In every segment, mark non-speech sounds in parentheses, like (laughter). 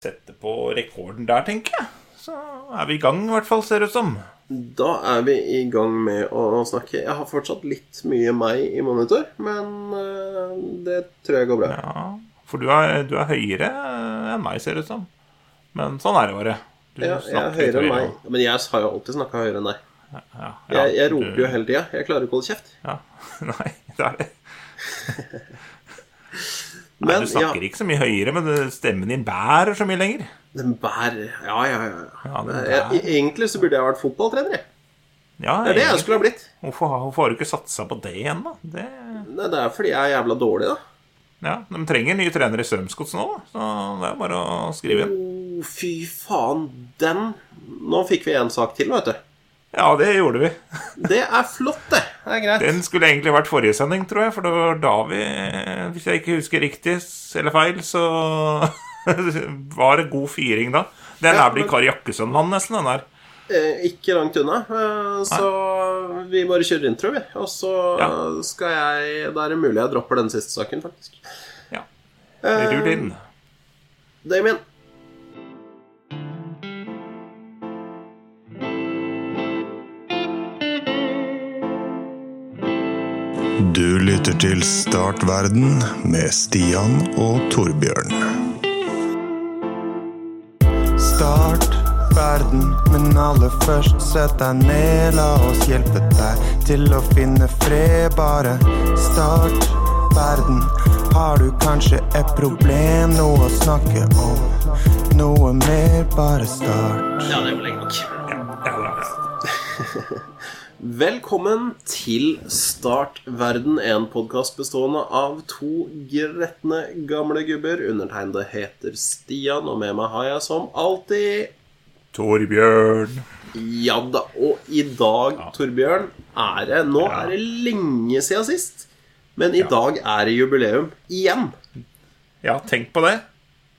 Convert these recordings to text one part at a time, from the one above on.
sette på rekorden der, tenker jeg. Så er vi i gang, i hvert fall, ser det ut som. Da er vi i gang med å snakke. Jeg har fortsatt litt mye meg i monitor, men eh, det tror jeg går bra. Ja, For du er, du er høyere enn meg, ser det ut som. Men sånn er det bare. Du Ja, jeg er høyere enn meg. Men jeg har jo alltid snakka høyere enn deg. Ja, ja, Jeg, jeg du- roper jo hele tida. Jeg klarer ikke å holde kjeft. Ja, (laughs) Nei, det er det. (laughs) Nei, Men du snakker ja, ikke så mye høyere, men stemmen din bærer så mye lenger. den bærer Ja, ja, ja. Ja, Jeg, bærer. egentlig så burde jeg vært fotballtrener. jeg. Ja, Det er det jeg skulle ha blitt. Hvorfor, hvorfor har du ikke satsa på det ennå? Det... Nei, Det er fordi jeg er jævla dårlig, da. Ja, De trenger nye trenere i Strømsgods nå, da. så det er bare å skrive inn. Oh, fy faen. Den Nå fikk vi en sak til, vet du. Ja, det gjorde vi. Det er flott, det. Det er greit. Den skulle egentlig vært forrige sending, tror jeg, for det var da vi Hvis jeg ikke husker riktig eller feil, så (laughs) var det god fyring da. Den Ja, er blitt Kari Jakkesson-mann, nesten, den der. Eh, ikke langt unna. Så så vi bare kjører intro, vi. Og så Ja. skal jeg Da er det mulig jeg dropper den siste saken, faktisk. Ja. Eh, Rull inn. Damien. Du lytter til Startverden med Stian og Torbjørn. Start verden, men aller først sett deg ned. La oss hjelpe deg til å finne fred. Bare start verden. Har du kanskje et problem, noe å snakke om? Noe mer, bare start. Ja, det er jo lenge nok. Ja, ja, ja, ja. Velkommen til Startverden, en podkast bestående av to gretne gamle gubber. Undertegnede heter Stian, og med meg har jeg som alltid Torbjørn. Ja da. Og i dag, Torbjørn, er det Nå er det lenge siden sist. Men i dag er det jubileum igjen. Ja, tenk på det.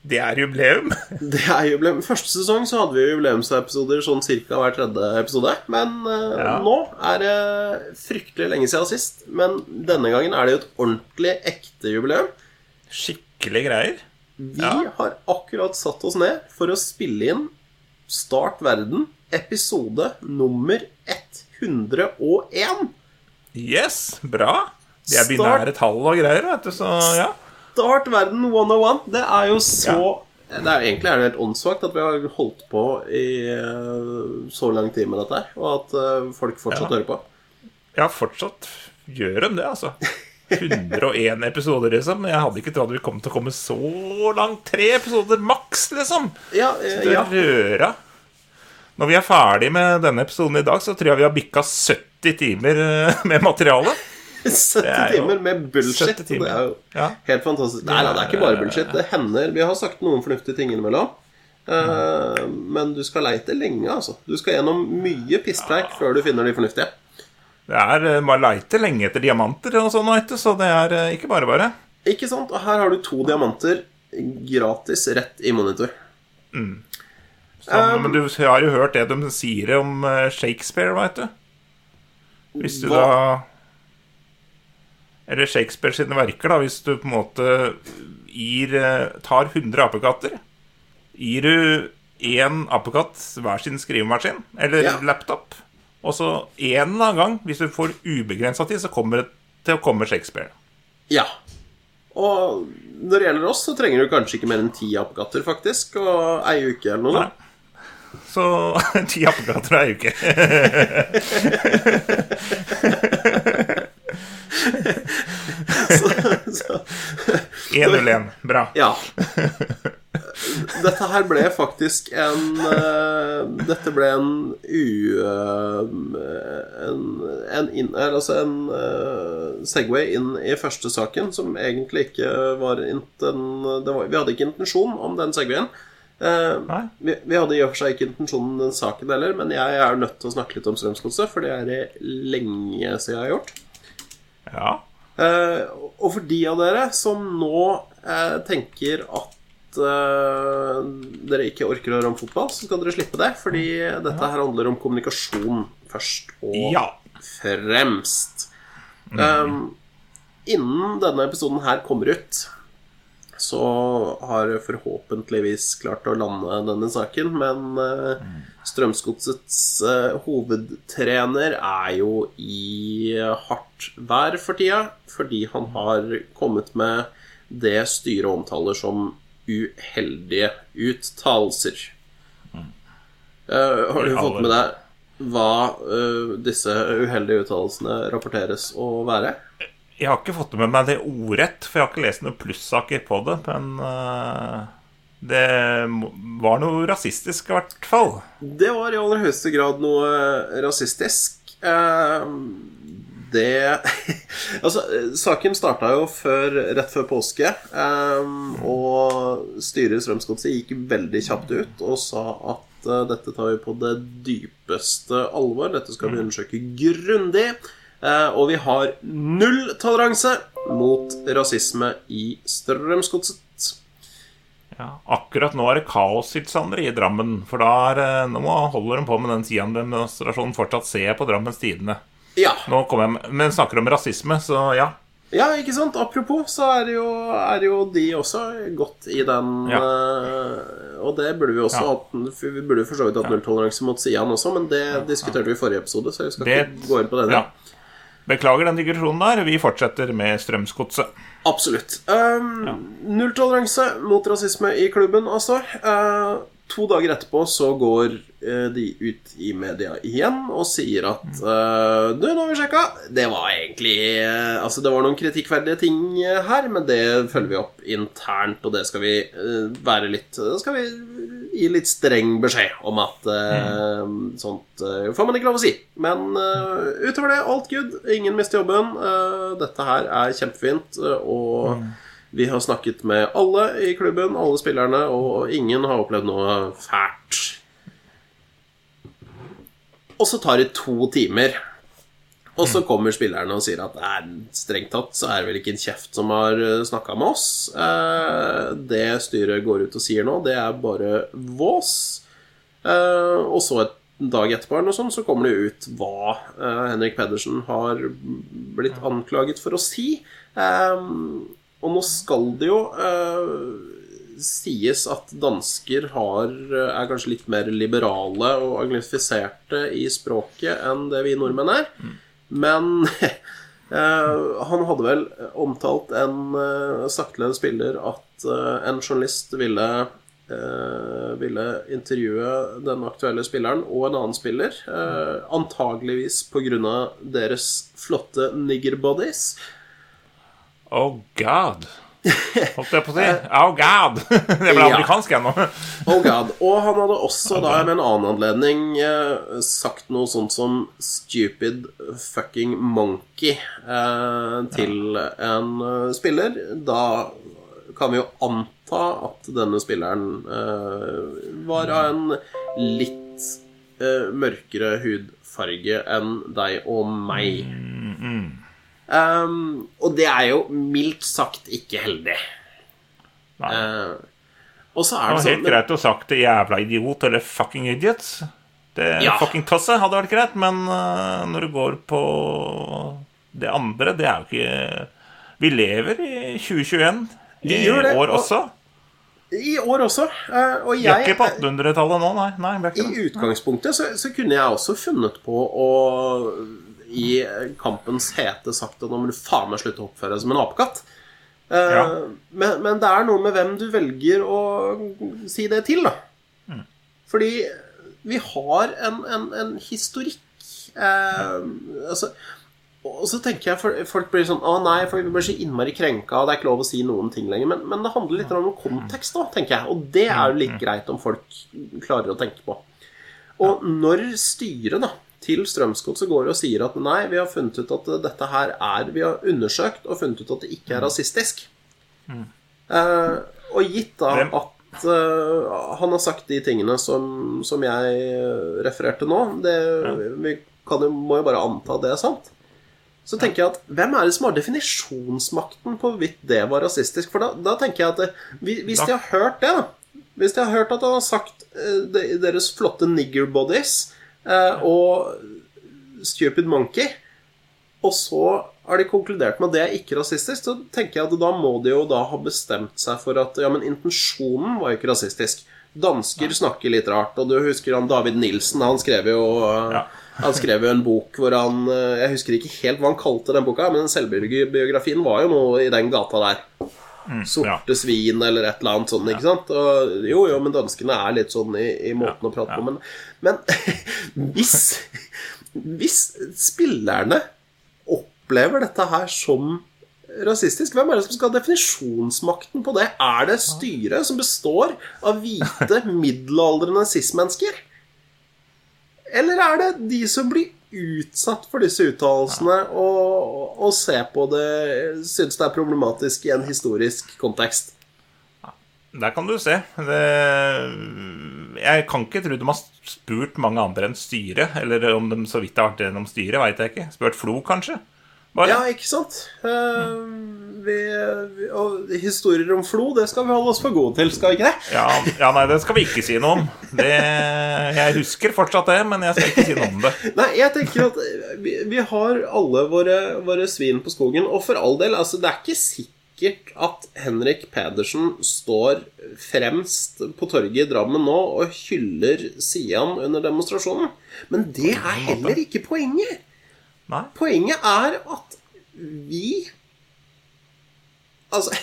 Det er jubileum. (laughs) Det er jubileum. Første sesong så hadde vi jubileumsepisoder sånn cirka hver tredje episode. Men uh, Ja. nå er det fryktelig lenge siden sist. Men denne gangen er det jo et ordentlig ekte jubileum. Skikkelig greier. Vi Ja. har akkurat satt oss ned for å spille inn Start verden, episode nummer 101. Yes, bra. Det er binære tall og greier, vet du, så ja. Start verden 101. Det er jo så det er, Egentlig er det helt åndssvakt at vi har holdt på i eh, så lang tid med dette, her, og at eh, folk fortsatt Ja. hører på. Ja, fortsatt gjør de det, altså. (laughs) 101 episoder, liksom. Jeg hadde ikke trodd vi kom til å komme så langt. Tre episoder maks, liksom. Ja, eh, Det ja. røra. Når vi er ferdig med denne episoden i dag, så tror jeg vi har bikka 70 timer eh, med materiale. 70 er timer med bullshit. timer. Det er jo Ja. helt fantastisk. Nei, nei, det er ikke bare bullshit. Det hender Vi har sagt noen fornuftige ting innimellom. Uh, men du skal leite lenge, altså. Du skal gjennom mye pisspreik før du finner de fornuftige. Det er bare Man leiter lenge etter diamanter og sånn, så det er eh, ikke bare bare. Ikke sant? Og her har du to diamanter gratis rett i monitor. Så, men du har jo hørt det de sier om eh, Shakespeare, vet du. Hvis du Hva? da Eller Shakespeare sine verker, da. Hvis du på en måte gir eh, tar 100 apekatter Gir du én apekatt hver sin skrivemaskin eller Ja. laptop, og så en gang, hvis du får ubegrensa tid, så kommer det til å komme Shakespeare. Ja. Og når det gjelder oss, så trenger du kanskje ikke mer enn ti apekatter, faktisk. Og ei uke eller noe. Nei. Så (laughs) ti apekatter er ei uke. (laughs) 101. Bra. ja. Dette her ble faktisk en uh, Dette ble en u... Uh, en, en, inn, altså en uh, Segway inn i første saken, som egentlig ikke var, inten, det var Vi hadde ikke intensjon om den Segwayen. Vi, vi hadde i og for seg ikke intensjonen den saken heller, men jeg er nødt til å snakke litt om Strømsgodset, for det er det lenge siden jeg har gjort. Ja. Uh, og for de av dere som nå uh, tenker at uh, dere ikke orker å høre om fotball, så skal dere slippe det. Fordi dette her handler om kommunikasjon først og Ja. fremst. Um, innen denne episoden her kommer ut, så har forhåpentligvis klart å lande denne saken. Men eh, Strømsgodsets eh, hovedtrener er jo i hardt vær for tida, fordi han har kommet med det styret omtaler som uheldige uttalelser. Eh, har du fått med deg hva disse uheldige uttalelsene rapporteres å være? Jeg har ikke fått med meg det ordrett, for jeg har ikke lest noen plussaker på det. Men uh, det var noe rasistisk, i hvert fall. Det var i aller høyeste grad noe rasistisk. Uh, det (laughs) Altså, saken starta jo før, rett før påske. um, og styret i Strømsgodset gikk veldig kjapt ut og sa at uh, dette tar vi på det dypeste alvor. Dette skal vi undersøke grundig. Eh, og vi har null toleranse mot rasisme i Strømsgodset. Ja, akkurat nå er det kaostilstander i Drammen. For da er, eh, nå holder de på med den Sian-demonstrasjonen fortsatt, ser jeg på Drammens Tidende. Ja. Nå kommer jeg men snakker om rasisme, så ja. Ja, ikke sant? Apropos, så er det jo, er det jo de også godt i den Ja. eh, Og det burde vi også Ja. hatt Vi burde for så vidt hatt nulltoleranse mot Sian også, men det diskuterte vi i forrige episode, så vi skal Det, ikke gå inn på det. ja. Beklager den digresjonen der. Vi fortsetter med Strømsgodset. Absolutt. Um, Nulltoleranse mot rasisme i klubben, altså. Uh, to dager etterpå så går uh, de ut i media igjen og sier at uh, Du, nå har vi sjekka. Det var egentlig uh, Altså, det var noen kritikkverdige ting her, men det følger vi opp internt, og det skal vi være litt Det skal vi gi litt streng beskjed om at eh, sånt uh, får man ikke lov å si. Men eh, utover det, alt good. Ingen mister jobben. Dette her er kjempefint, og vi har snakket med alle i klubben, alle spillerne, og ingen har opplevd noe fælt. Og så tar det to timer. Og så kommer spillerne og sier at nei, strengt tatt så er det vel ikke en kjeft som har snakka med oss. Eh, det styret går ut og sier nå, det er bare vås. Eh, og så et dag etterpå eller noe sånt, så kommer det ut hva eh, Henrik Pedersen har blitt anklaget for å si. Eh, og nå skal det jo eh, sies at dansker har, er kanskje litt mer liberale og anglifiserte i språket enn det vi nordmenn er. Men (laughs) eh, han hadde vel omtalt en uh, sakteledd spiller at eh, en journalist ville eh, ville intervjue den aktuelle spilleren og en annen spiller. eh, antageligvis pga. deres flotte niggerbodies. Oh god. Holdt jeg på å si. Oh god. (laughs) Det ble amerikansk ennå. Oh god. Og han hadde også da med en annen anledning eh, sagt noe sånt som 'stupid fucking monkey' eh, til en eh, spiller. Da kan vi jo anta at denne spilleren eh, var av en litt eh, mørkere hudfarge enn deg og meg. Um, og det er jo mildt sagt ikke heldig. Nei. Uh, og så er det sånn helt greit å sagt det 'jævla idiot' eller 'fucking idiot'. Det Ja. fucking tosse hadde vært greit, men uh, når det går på det andre, det er jo ikke Vi lever i 2021 i det, år og- også. I år også. eh, og Vi er jeg ikke på 1800-tallet nå, nei. nei I utgangspunktet så, så kunne jeg også funnet på å i kampens hete sagt at nå må du faen meg slutte å oppføre deg som en apekatt. Eh, Ja. men, men det er noe med hvem du velger å si det til, da. Mm. Fordi vi har en, en, en historikk eh, Altså og så tenker jeg Folk blir sånn Å nei, folk vi blir så innmari krenka, og det er ikke lov å si noen ting lenger. Men, men det handler litt om kontekst da, tenker jeg. Og det er jo litt greit om folk klarer å tenke på. Og når styret da til Strømsgodset går og sier at nei, vi har funnet ut at dette her er Vi har undersøkt og funnet ut at det ikke er rasistisk. Eh, og gitt da at eh, han har sagt de tingene som, som jeg refererte nå det, Vi kan må jo bare anta at det er sant. Så tenker jeg at hvem er det som har definisjonsmakten på hvorvidt det var rasistisk? For da, da tenker jeg at hvis de har hørt det, da Hvis de har hørt at han har sagt eh, deres flotte nigger bodies eh, og stupid monkey, og så har de konkludert med at det er ikke rasistisk, så tenker jeg at da må de jo da ha bestemt seg for at Ja, men intensjonen var jo ikke rasistisk. Dansker snakker litt rart, og du husker han David Nilsen, han skrev jo Ja. (laughs) Han skrev jo en bok hvor han eh, Jeg husker ikke helt hva han kalte den boka, men selvbiografien var jo noe i den gata der. Sorte svin eller et eller annet sånt, ikke sant? Og, jo, jo, men danskene er litt sånn i, i måten å prate på, men, men (laughs) hvis, hvis spillerne opplever dette her som rasistisk, hvem er det som skal ha definisjonsmakten på det? Er det styret som består av hvite, (laughs) middelaldrende cis-mennesker? Eller er det de som blir utsatt for disse uttalelsene og, og ser på det Syns det er problematisk i en historisk kontekst? Der kan du se. Det, jeg kan ikke tro de har spurt mange andre enn styret. Eller om de så vidt har vært gjennom styret, veit jeg ikke. Spurt Flo, kanskje? Bare. Ja, ikke sant? Uh, vi, vi, og historier om Flo, det skal vi holde oss for gode til, skal vi ikke det? Ja, ja, nei, det skal vi ikke si noe om. Det, jeg husker fortsatt det, men jeg skal ikke si noe om det. Nei, jeg tenker at vi, vi har alle våre, våre svin på skogen, og for all del, altså, det er ikke sikkert at Henrik Pedersen står fremst på torget i Drammen nå og hyller Sian under demonstrasjonen. Men det er heller ikke poenget. Nei. Poenget er at vi Altså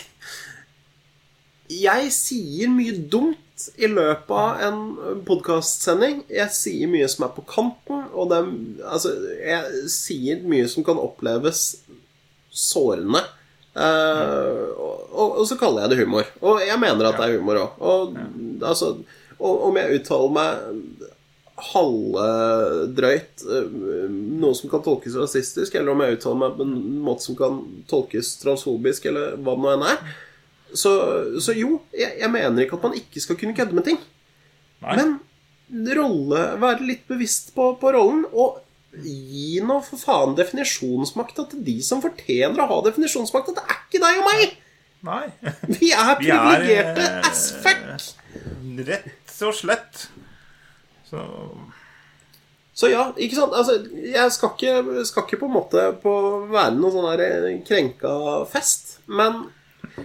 Jeg sier mye dumt i løpet av en podkastsending. Jeg sier mye som er på kanten, og det, altså, jeg sier mye som kan oppleves sårende. Uh, og, og, og så kaller jeg det humor. Og jeg mener at det er humor òg. Og, altså, og om jeg uttaler meg halvdrøyt, eh, noe som kan tolkes rasistisk, eller om jeg uttaler meg på en måte som kan tolkes transfobisk, eller hva det nå enn er. Så, så jo, jeg, jeg mener ikke at man ikke skal kunne kødde med ting. Nei. Men rolle, være litt bevisst på, på rollen, og gi nå for faen definisjonsmakta til de som fortjener å ha definisjonsmakta. Det er ikke deg og meg! Nei. Vi er er, privilegerte eh, as fuck! Rett og slett. Så Så ja, ikke sant? Altså, jeg skal ikke, skal ikke på en måte på være noen sånn her eh, krenka fest. Men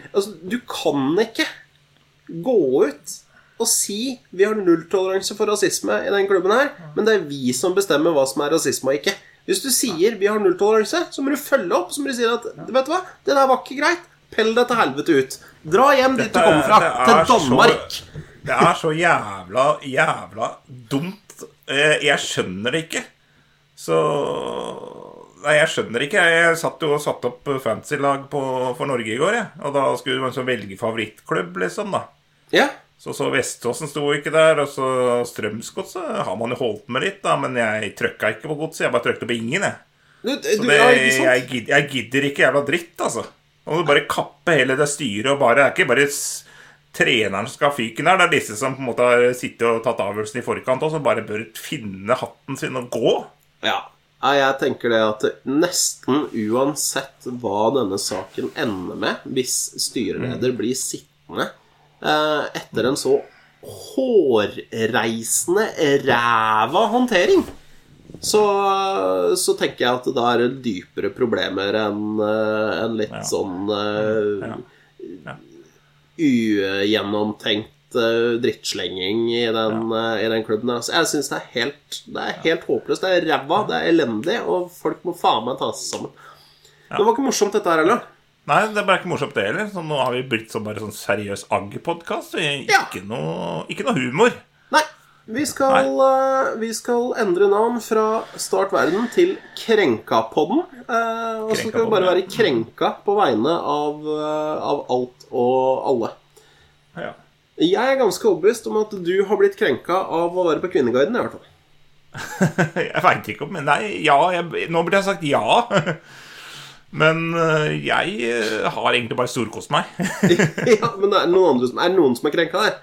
altså, du kan ikke gå ut og si vi har nulltoleranse for rasisme i den klubben her, men det er vi som bestemmer hva som er rasisme og ikke. Hvis du sier vi har nulltoleranse, så må du følge opp. Så må du si at vet du hva, det der var ikke greit. Pell deg til helvete ut. Dra hjem dit du kommer fra. er Til Danmark. Så, det er så jævla, jævla dumt. Eh, Jeg skjønner det ikke. Så Nei, jeg skjønner ikke. Jeg satt jo og satte opp fancy-lag for Norge i går, jeg. Og da skulle man velge favorittklubb, liksom, da. Ja. Så så Veståsen sto ikke der, og så Strømsgodset har man jo holdt med litt, da. Men jeg trøkka ikke på godset, jeg bare trøkte på ingen, jeg. Du, Så det, ja, jeg, jeg gidder ikke jævla dritt, altså. Nå må du bare kappe hele det styret og bare Det er ikke bare treneren som skal ha fyken her, det er disse som på en måte har sittet og tatt avgjørelsen i forkant, og som bare bør finne hatten sin og gå. Ja. Jeg tenker det at nesten uansett hva denne saken ender med, hvis styreleder blir sittende eh, etter en så hårreisende ræva håndtering, så, så tenker jeg at det da er dypere problemer enn eh, en litt Ja. sånn eh, Ja. Ja. Ugjennomtenkt eh, drittslenging i den, eh, i den klubben. Altså, jeg syns det er helt Det er helt håpløst. Det er ræva, det er elendig, og folk må faen meg ta seg sammen. Det var ikke morsomt, dette her heller. Nei, det ble ikke morsomt, det heller. Så nå har vi blitt sånn bare sånn seriøs agg-podkast. Ja. Ikke, noe- ikke noe humor. Nei. Vi skal, uh, vi skal endre navn fra Start verden til Krenka-podden. Eh, og så skal vi bare være krenka på vegne av, uh, av alt og alle. Ja. Jeg er ganske overbevist om at du har blitt krenka av å være på Kvinneguiden. i hvert fall (laughs) Jeg veit ikke om Men nei, ja jeg, Nå burde jeg sagt ja. (laughs) Men jeg har egentlig bare storkost meg. (laughs) ja, men er det noen andre som Er noen som er krenka der?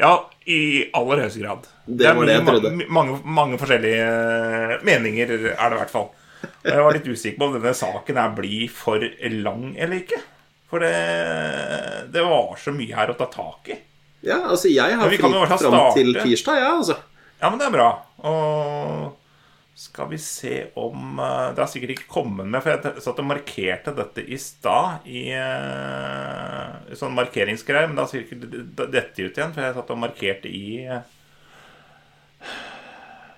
Ja, i aller høyeste grad. Det var det jeg trodde. ma- mange, mange forskjellige eh, meninger, er det i hvert fall. Og jeg var litt usikker på om denne saken her blir for lang eller ikke. For det, det var så mye her å ta tak i. Ja, altså Jeg har fritt fram til tirsdag, jeg, ja, altså. Ja, men det er bra. Og Skal vi se om eh, Det har sikkert ikke kommet med, for jeg satt og markerte dette i stad i eh, sånn markeringsgreier, men det har sikkert dette ut igjen, for jeg satt og markerte i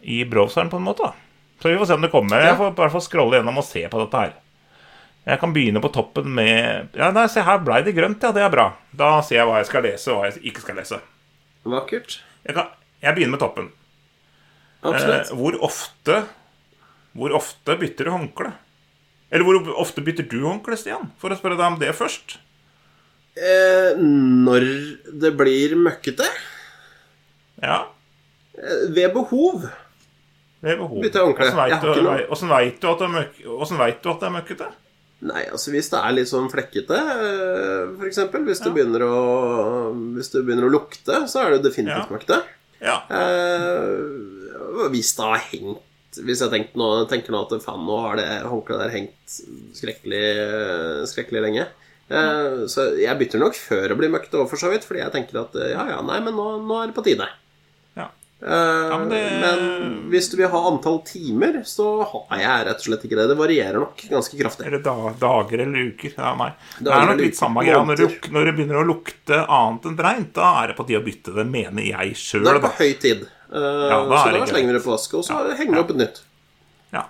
i browseren, på en måte. da. Så vi får se om det kommer. Jeg får i hvert fall scrolle gjennom og se på dette her. Jeg kan begynne på toppen med Ja, nei, se her blei det grønt, ja. Det er bra. Da ser jeg hva jeg skal lese, og hva jeg ikke skal lese. Vakkert. Jeg, kan, jeg begynner med toppen. Absolutt. Eh, hvor ofte Hvor ofte bytter du håndkle? Eller hvor ofte bytter du håndkle, Stian? For å spørre deg om det først. Eh, når det blir møkkete? Ja, Eh, ved behov. ved behov. Bytter jeg håndkle? Åssen veit du, du at det er møk- du at det er møkkete? Nei, altså hvis det er litt sånn flekkete, f.eks. for eksempel Hvis, Ja. å, hvis det begynner å lukte, så er det definitivt Ja. møkkete. Ja. Eh, hvis det har hengt Hvis jeg nå, tenker nå at faen, nå har det håndkleet der hengt skrekkelig, skrekkelig lenge. Eh, så jeg bytter nok før å bli møkkete over, for så vidt. Fordi jeg tenker at eh, ja, ja, nei, men nå, nå er det på tide. Ja. Eh, men men, det- hvis du vil ha antall timer, så har jeg rett og slett ikke det. Det varierer nok ganske kraftig. Eller da, dager eller uker. Ja, nei. Det er nok litt samme greia. Når, når det begynner å lukte annet enn reint, da er det på tide å bytte det, mener jeg sjøl, Det er på høy tid. Eh, da så er da slenger vi det på vasket, og så Ja. henger vi opp et nytt. Ja.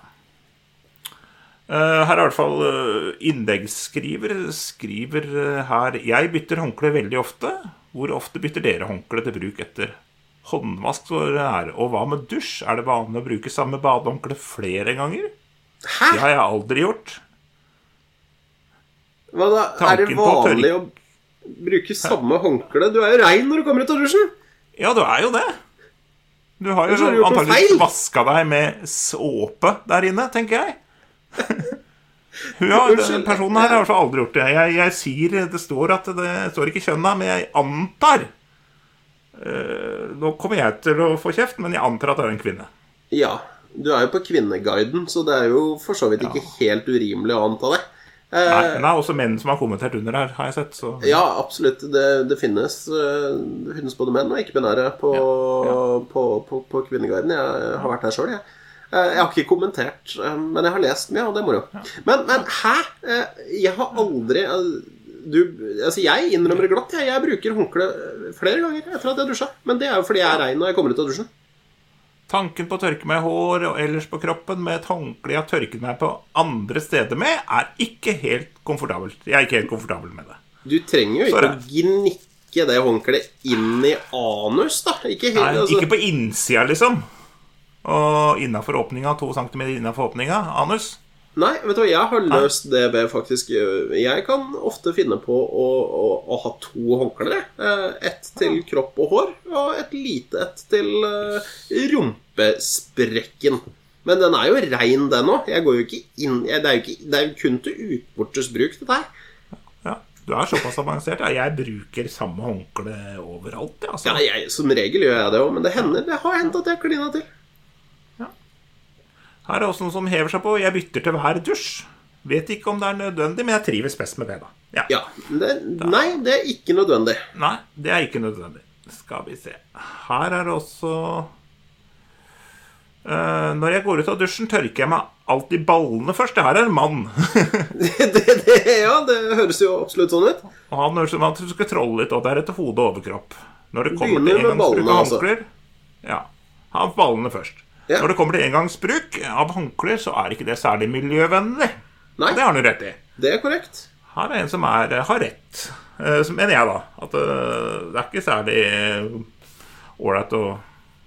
Uh, her er i hvert fall uh, innleggsskriver skriver her Jeg bytter håndkle veldig ofte. Hvor ofte bytter dere håndkle til bruk etter håndvask? Så det er. Og hva med dusj? Er det vanlig å bruke samme badehåndkle flere ganger? Hæ? Det har jeg aldri gjort. Hva da? Er det Tanken på tørk- vanlig å bruke samme håndkle? Du er jo rein når du kommer ut av dusjen. Ja, du er jo det. Du har jo antakeligvis vaska deg med såpe der inne, tenker jeg. (laughs) Har, Unnskyld. personen her har i hvert fall aldri gjort det. Jeg, jeg sier Det står at det står ikke kjønna, men jeg antar uh, Nå kommer jeg til å få kjeft, men jeg antar at det er en kvinne. Ja. Du er jo på Kvinneguiden, så det er jo for så vidt ikke helt urimelig å anta det. Eh, Nei, men det er også menn som har kommentert under her, har jeg sett. Så Ja, absolutt. Det, det finnes eh, Det finnes både menn og ikke-binære på, på, på, på Kvinneguiden. Jeg har vært der sjøl, jeg. Eh, Jeg har ikke kommentert, eh, men jeg har lest mye, og det er moro. Men, men hæ? Eh, Jeg har aldri eh, du, altså Jeg innrømmer det glatt. Jeg, jeg bruker håndkle flere ganger etter at jeg dusja. Men det er jo fordi jeg er rein når jeg kommer ut av dusjen. Tanken på å tørke meg i hår og ellers på kroppen med et håndkle jeg har tørket meg på andre steder med, er ikke helt komfortabelt. Jeg er ikke helt komfortabel med det. Du trenger jo ikke å gnikke det håndkleet inn i anus, da. Ikke helt, Nei, altså. Ikke på innsida, liksom. Og innafor åpninga, to centimeter innafor åpninga, anus. Nei, vet du hva, jeg har løst det ved faktisk Jeg kan ofte finne på å, å, å ha to håndklær. Eh, Ett til kropp og hår, og et lite et til eh, rumpesprekken. Men den er jo rein, den òg. Jeg går jo ikke inn jeg, det, er jo kun til utvortesbruk, dette her. Ja, Du er såpass avansert. Ja, jeg bruker samme håndkle overalt. Ja, altså. Ja, jeg, Som regel gjør jeg det òg, men det hender det har hendt at jeg klina til. Her er også noen som hever seg på. Jeg bytter til hver dusj. Vet ikke om det er nødvendig, men jeg trives best med det, da. Ja. Ja, det, Nei, det er ikke nødvendig. Nei, det er ikke nødvendig. Skal vi se. Her er det også uh, Når jeg går ut av dusjen, tørker jeg meg alltid ballene først. Det her er en mann. (laughs) (laughs) det, det, ja, det høres jo absolutt sånn ut. Og han høres ut som han skal trolle litt, og det er etter hode og overkropp. Når det kommer Begynner til engangsbruk av altså. håndklær Ja. Han ballene først. Ja. Når det kommer til engangsbruk av håndklær, så er ikke det særlig miljøvennlig. Nei, Det har jo rett i. det er korrekt. Her er en som er, har rett. som Så mener jeg, da. At eh, det er ikke særlig ålreit å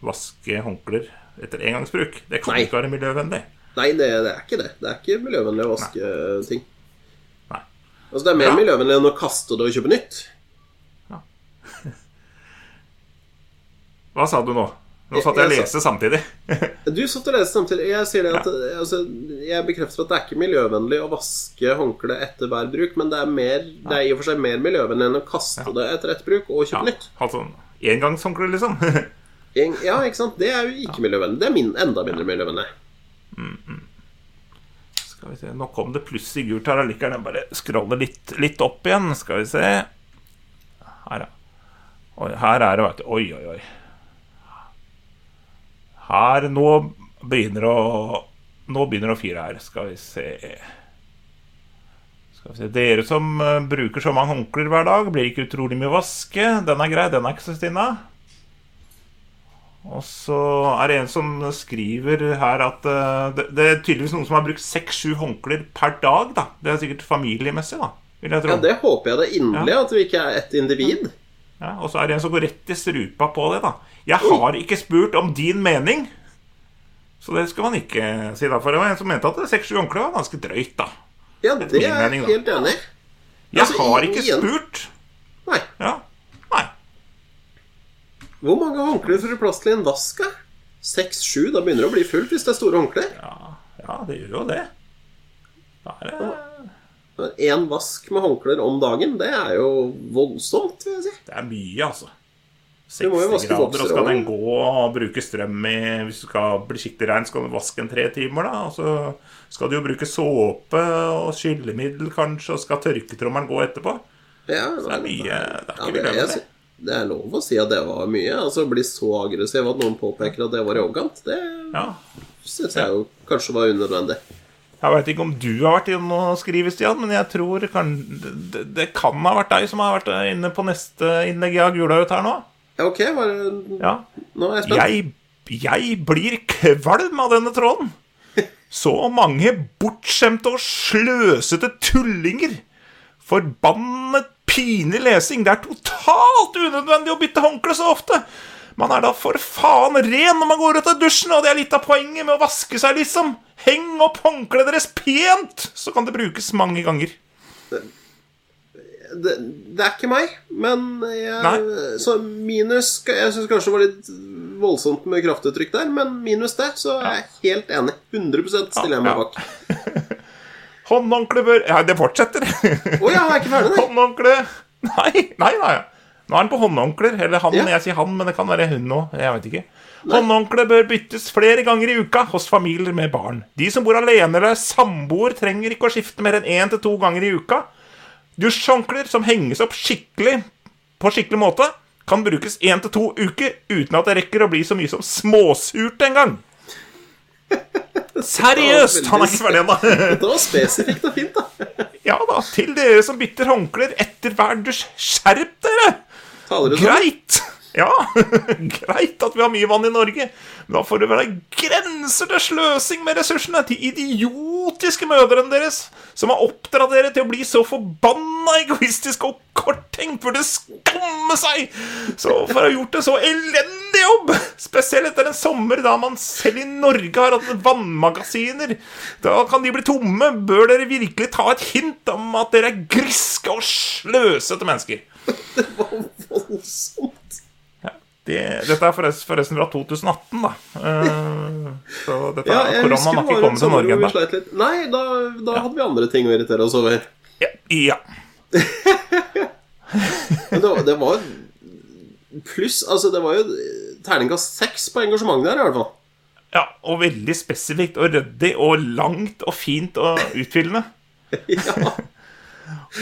vaske håndklær etter engangsbruk. Det kan Nei. ikke være miljøvennlig. Nei, det, det er ikke det. Det er ikke miljøvennlig å vaske ting. Nei. Altså, det er mer Ja. miljøvennlig enn å kaste det og kjøpe nytt. (laughs) Hva sa du nå? Nå satt jeg og leste samtidig. (laughs) Du satt og leste samtidig. Jeg sier det at altså, Jeg bekrefter at det er ikke miljøvennlig å vaske håndkle etter hver bruk, men det er, mer, det er i og for seg mer miljøvennlig enn å kaste det etter ett bruk og Ja, kjøpe nytt. altså engangshåndkle, liksom. (laughs) En- Ja, ikke sant? Det er jo ikke miljøvennlig. Det er min, enda mindre miljøvennlig. Skal vi se, Nå kom det pluss i gult her allikevel. Jeg bare scroller litt, litt opp igjen. Skal vi se. Her, ja. Her er det, veit du. Oi, oi, oi. Her nå begynner å Nå begynner å fyre her. Skal vi se Skal vi se Dere som eh, bruker så mange håndklær hver dag, blir ikke utrolig mye vaske. Den er grei. Den er ikke så stinna. Og så er det en som skriver her at eh, det, det er tydeligvis noen som har brukt seks-sju håndklær per dag. da Det er sikkert familiemessig, da. Vil jeg tro. Ja, det håper jeg da inderlig, at vi ikke er ett individ. Ja, og så er det en som går rett i strupa på det, da. Jeg har ikke spurt om din mening. Så det skal man ikke si, da. For det var en som mente at seks-sju håndklær var ganske drøyt, da. Ja, det er jeg mening, helt enig i. Jeg Altså, har ikke igjen- spurt. Nei. Ja. Nei. Hvor mange håndklær får du plass til i en vask? Seks-sju? Da begynner det å bli fullt hvis det er store håndklær. Ja, ja det gjør jo det. Da er det, Én vask med håndklær om dagen, det er jo voldsomt, vil jeg si. det er mye, altså. Du må jo 60 grader, og skal den gå og bruke strøm i Hvis du skal bli skikkelig rein, skal du vaske en tre timer, da. Og så skal du jo bruke såpe og skyllemiddel, kanskje, og skal tørketrommelen gå etterpå. Ja, Så det er mye Det er ikke vi jeg, det. er lov å si at det var mye. Altså Bli så aggressiv at noen påpeker at det var arrogant, det Ja. syns jeg jo kanskje var unødvendig. Jeg veit ikke om du har vært inne og skrive, Stian, men jeg tror kan, det, det kan ha vært deg som har vært inne på neste innlegg jeg har gula ut her nå. Ok, bare, Ja. nå er jeg spent. Jeg, jeg blir kvalm av denne tråden. Så mange bortskjemte og sløsete tullinger. Forbannet pinlig lesing. Det er totalt unødvendig å bytte håndkle så ofte. Man er da for faen ren når man går ut av dusjen, og det er litt av poenget med å vaske seg, liksom. Heng opp håndkleet deres pent, så kan det brukes mange ganger. Det, det er ikke meg, men jeg. Så minus Jeg syns kanskje det var litt voldsomt med kraftuttrykk der, men minus det, så er jeg helt enig. 100 stiller jeg meg bak. (laughs) Håndhåndkle bør Ja, det fortsetter. Å ja, jeg er ikke ferdig. (laughs) Håndhåndkle Nei, nei, nei. Nå er han på håndhåndklær. Eller han, Ja. jeg sier han, men det kan være hun òg. Jeg vet ikke. Håndhåndkle bør byttes flere ganger i uka hos familier med barn. De som bor alene eller er samboer, trenger ikke å skifte mer enn én til to ganger i uka. Dusjhåndklær som henges opp skikkelig på skikkelig måte, kan brukes én til to uker uten at det rekker å bli så mye som småsurt engang. (laughs) Seriøst! Han er ikke ferdig ennå. Dette (laughs) var spesifikt og fint, da. Ja da, til dere som bytter håndklær etter hver dusj, skjerp dere! Sånn? Greit! Ja, (laughs) greit at vi har mye vann i Norge, men da får det være grenser til sløsing med ressursene til idiotiske mødrene deres, som har oppdratt dere til å bli så forbanna egoistiske og korttenkt, burde skamme seg! Så for å ha gjort en så elendig jobb, spesielt etter en sommer da man selv i Norge har hatt vannmagasiner, da kan de bli tomme, bør dere virkelig ta et hint om at dere er griske og sløsete mennesker. (laughs) Det var voldsomt. Det, dette er forresten, fra 2018, da. Eh, så dette Ja, er koronaen har ikke kommet til Norge hvor ennå. Nei, da, da hadde vi andre ting å irritere oss over. Ja, ja. (laughs) Men det var, det var Pluss Altså, det var jo terningkast seks på engasjementet der, i hvert fall. ja, og veldig spesifikt og ryddig og langt og fint og utfyllende. (laughs) Ja.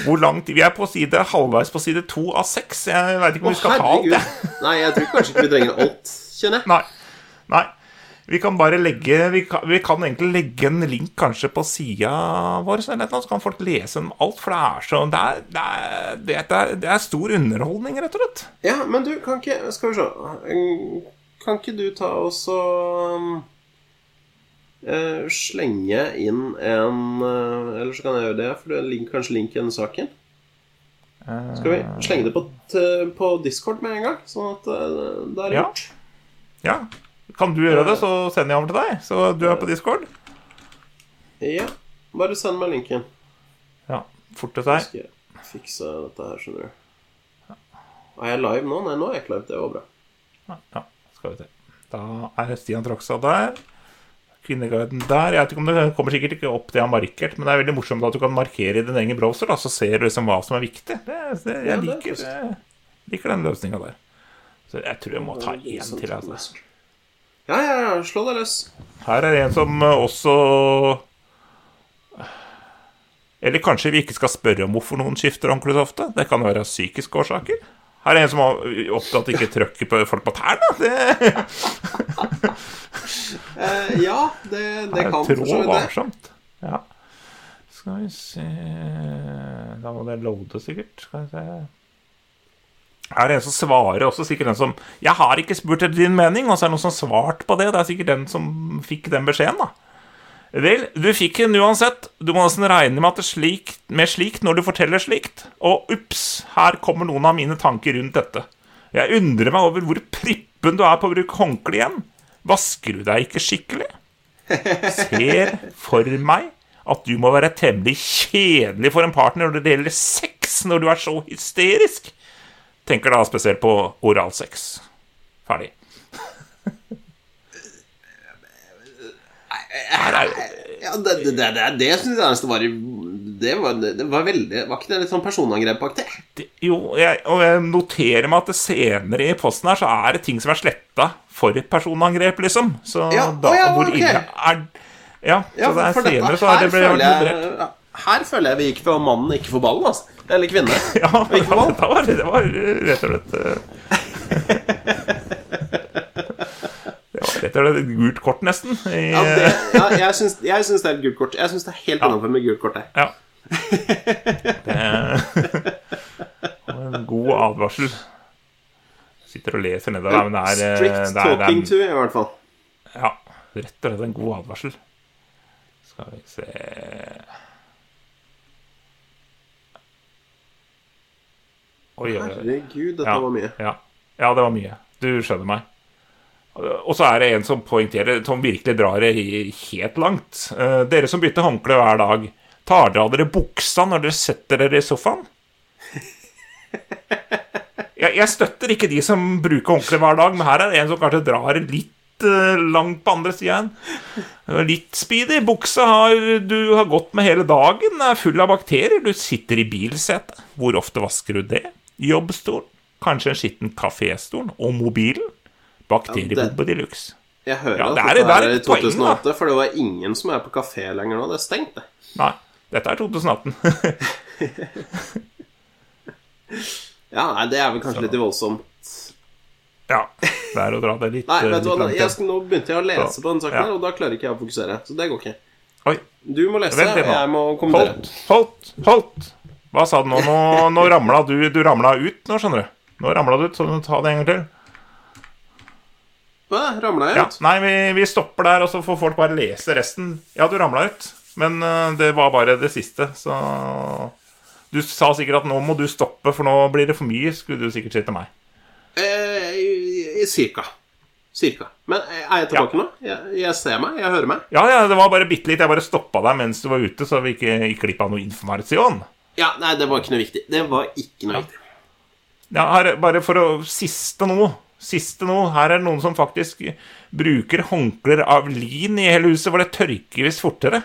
Hvor langt Vi er på side halvveis på side to av seks. Jeg veit ikke om Å, vi skal ta alt, jeg. Nei, jeg tror kanskje ikke vi trenger alt, kjenner jeg. Nei. Nei. Vi kan bare legge vi kan, vi kan egentlig legge en link kanskje på sida vår, så, eller et så kan folk lese om alt. For det er så Det er, det er, det er, det er stor underholdning, rett og slett. Ja, men du, kan ikke Skal vi se Kan ikke du ta og så um, Slenge inn en eh, Eller så kan jeg gjøre det, for det link, kanskje link i denne saken. Skal vi slenge det på, på Discord med en gang, sånn at eh, det er gjort? Ja. Kan du gjøre det, så sender jeg over til deg. Så du er på Discord? Ja. Bare send meg linken. Ja. Forte seg. skal jeg fikse dette her, skjønner du. Er jeg live nå? Nei, nå er jeg ikke live. Det var bra. Ja, skal vi se. Da er Stian Trokstad der. Kvinneguiden der. Jeg vet ikke om Det kommer sikkert ikke opp det jeg har markert, men det er veldig morsomt at du kan markere i din egen browser, da, så ser du liksom hva som er viktig. Det, det, jeg er liker, jeg liker den løsninga der. Så jeg tror jeg må ta én til. Altså. Ja, ja, ja. Slå deg løs. Her er en som eh, også Eller kanskje vi ikke skal spørre om hvorfor noen skifter håndkle så ofte? Det kan være psykiske årsaker. Her er en som har opptatt ikke trykker på folk på tærne. Det (laughs) Eh, ja, det, det kan for så vidt varsomt. Ja. Skal vi se Da må det loade, sikkert. Skal vi se Her er det en som svarer også, sikkert den som 'Jeg har ikke spurt etter din mening', og så er det noen som svart på det. Det er sikkert den som fikk den beskjeden, da. Vel, du fikk den uansett. Du må nesten regne med at det slik, med slikt når du forteller slikt. Og ups, her kommer noen av mine tanker rundt dette. Jeg undrer meg over hvor prippen du er på å bruke håndkle igjen. Vasker du deg ikke skikkelig? Ser for meg at du må være temmelig kjedelig for en partner når det gjelder sex, når du er så hysterisk. Tenker da spesielt på oralsex. Ferdig. Er Ja, det, det, det, det, det syns jeg nesten var i det var, det var veldig Var ikke det litt sånn personangrepaktig? Jo, jeg, og jeg noterer meg at det senere i posten her så er det ting som er sletta for personangrep, liksom. Så Ja, da, å ja, hvor okay. ille er Ja, Ja, så det er for dette så er det ble moderert. Her føler jeg vi gikk for mannen, ikke for ballen. Altså. Eller kvinne. (laughs) Ja, Ikke for (laughs) det var, det var rett og slett eh, (laughs) rett og slett gult kort, nesten. I, Ja, det, ja, jeg, syns, det er et gult kort. Jeg syns det er helt innenfor med gult kort. her. Ja. Det var en god advarsel. Sitter og leser nedover her, men det er, eh, Strict det er, det talking er to, i hvert fall. Ja, rett og slett en god advarsel. Skal vi se oi. Herregud, dette Ja, var mye. Ja. ja, det var mye. Du skjønner meg. Og så er det en som poengterer, som virkelig drar det helt langt. Eh, dere som bytter håndkle hver dag, tar dere av dere buksa når dere setter dere i sofaen? Jeg, jeg støtter ikke de som bruker håndkle hver dag, men her er det en som kanskje drar litt eh, langt på andre sida. Litt speedy. Buksa har du har gått med hele dagen, er full av bakterier. Du sitter i bilsetet. Hvor ofte vasker du det? Jobbstolen. Kanskje en skitten kaféstol. Og mobilen. Bakteriebombe de luxe. Jeg hører Ja, at det er- dette det er er i 2008, poeng, 2008, for det var ingen som er på kafé lenger nå. Det er stengt, det. Nei, dette er 2018. (laughs) Ja, nei, Det er vel kanskje litt voldsomt. ja, det er å dra det litt, Nei, eh, vet du litt hva, Nå begynte jeg å lese Så, på den saken, ja. her, og da klarer ikke jeg å fokusere. Så det går ikke. Oi, Du må lese, og jeg må kommentere. holdt, holdt, holdt. Hva sa du nå? Nå, nå ramla du Du ramla ut nå, skjønner du. Nå ramla du ut, så du må ta det en gang til. Hva? Ramla jeg Ja, ut? nei, vi, vi stopper der, og så får folk bare lese resten. Ja, du ramla ut, men eh, det var bare det siste, så Du sa sikkert at nå må du stoppe, for nå blir det for mye, skulle du sikkert si til meg. Eh, cirka. Cirka. Men eh, er jeg tilbake nå? Jeg, jeg ser meg, jeg hører meg. Ja, ja, det var bare bitte litt. Jeg bare stoppa deg mens du var ute, så vi ikke gikk glipp av noe informasjon. Ja, nei, det var ikke noe viktig. Det var ikke noe viktig. Ja, her, bare for å Siste nå. Siste nå. Her er det noen som faktisk bruker håndklær av lin i hele huset, for det tørker visst fortere.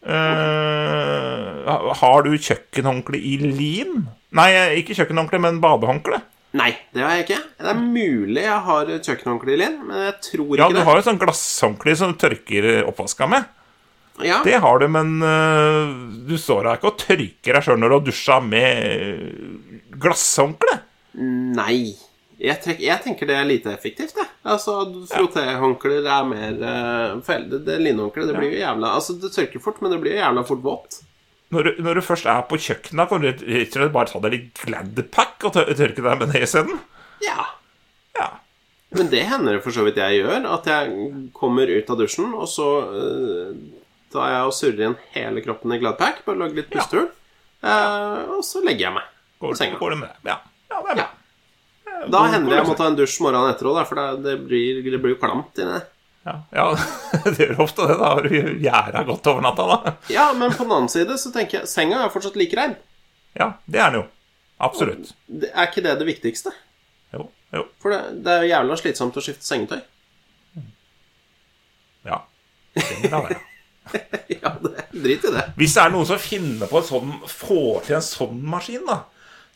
Eh, har du kjøkkenhåndkle i lin? Nei, ikke kjøkkenhåndkle, men badehåndkle. Nei, det har jeg ikke. Det er mulig jeg har kjøkkenhåndkle i lin, men jeg tror ikke det. Ja, du det. har jo sånn glasshåndkle som du tørker oppvaska med. Ja, Det har du, men uh, du står da ikke og tørker deg sjøl når du har dusja med glasshåndkle. Nei. Jeg, trek, jeg tenker det er lite effektivt, jeg. Altså, Frotéhåndklær er mer uh, det, det linnehåndkleet, det blir jo jævla Altså, det tørker fort, men det blir jo jævla fort vått. Når du, når du først er på kjøkkenet, kan du rett og slett bare ta deg litt Gladpack og tørke deg med det isteden? Ja. Ja. Men det hender det for så vidt jeg gjør. At jeg kommer ut av dusjen, og så uh, tar jeg og surrer inn hele kroppen i Gladpack. Bare lager litt pustehull. Eh, og så legger jeg meg på senga. går det med det? Ja. ja, det er bra. Ja. Da hender det jeg må ta en dusj morgenen etter òg, for det, det, blir, det blir jo klamt inni det. Ja, ja, (laughs) det gjør ofte det. Da har du gjæra godt over natta, da. Ja, men på den annen side så tenker jeg senga er fortsatt like rein. Ja, det er den jo. Absolutt. Det, er ikke det det viktigste? Jo, jo. For det, det er jo jævla slitsomt å skifte sengetøy. Ja. Det da være. (laughs) Ja, det, drit i det. Hvis det er noen som finner på en sånn Får til en sånn maskin, da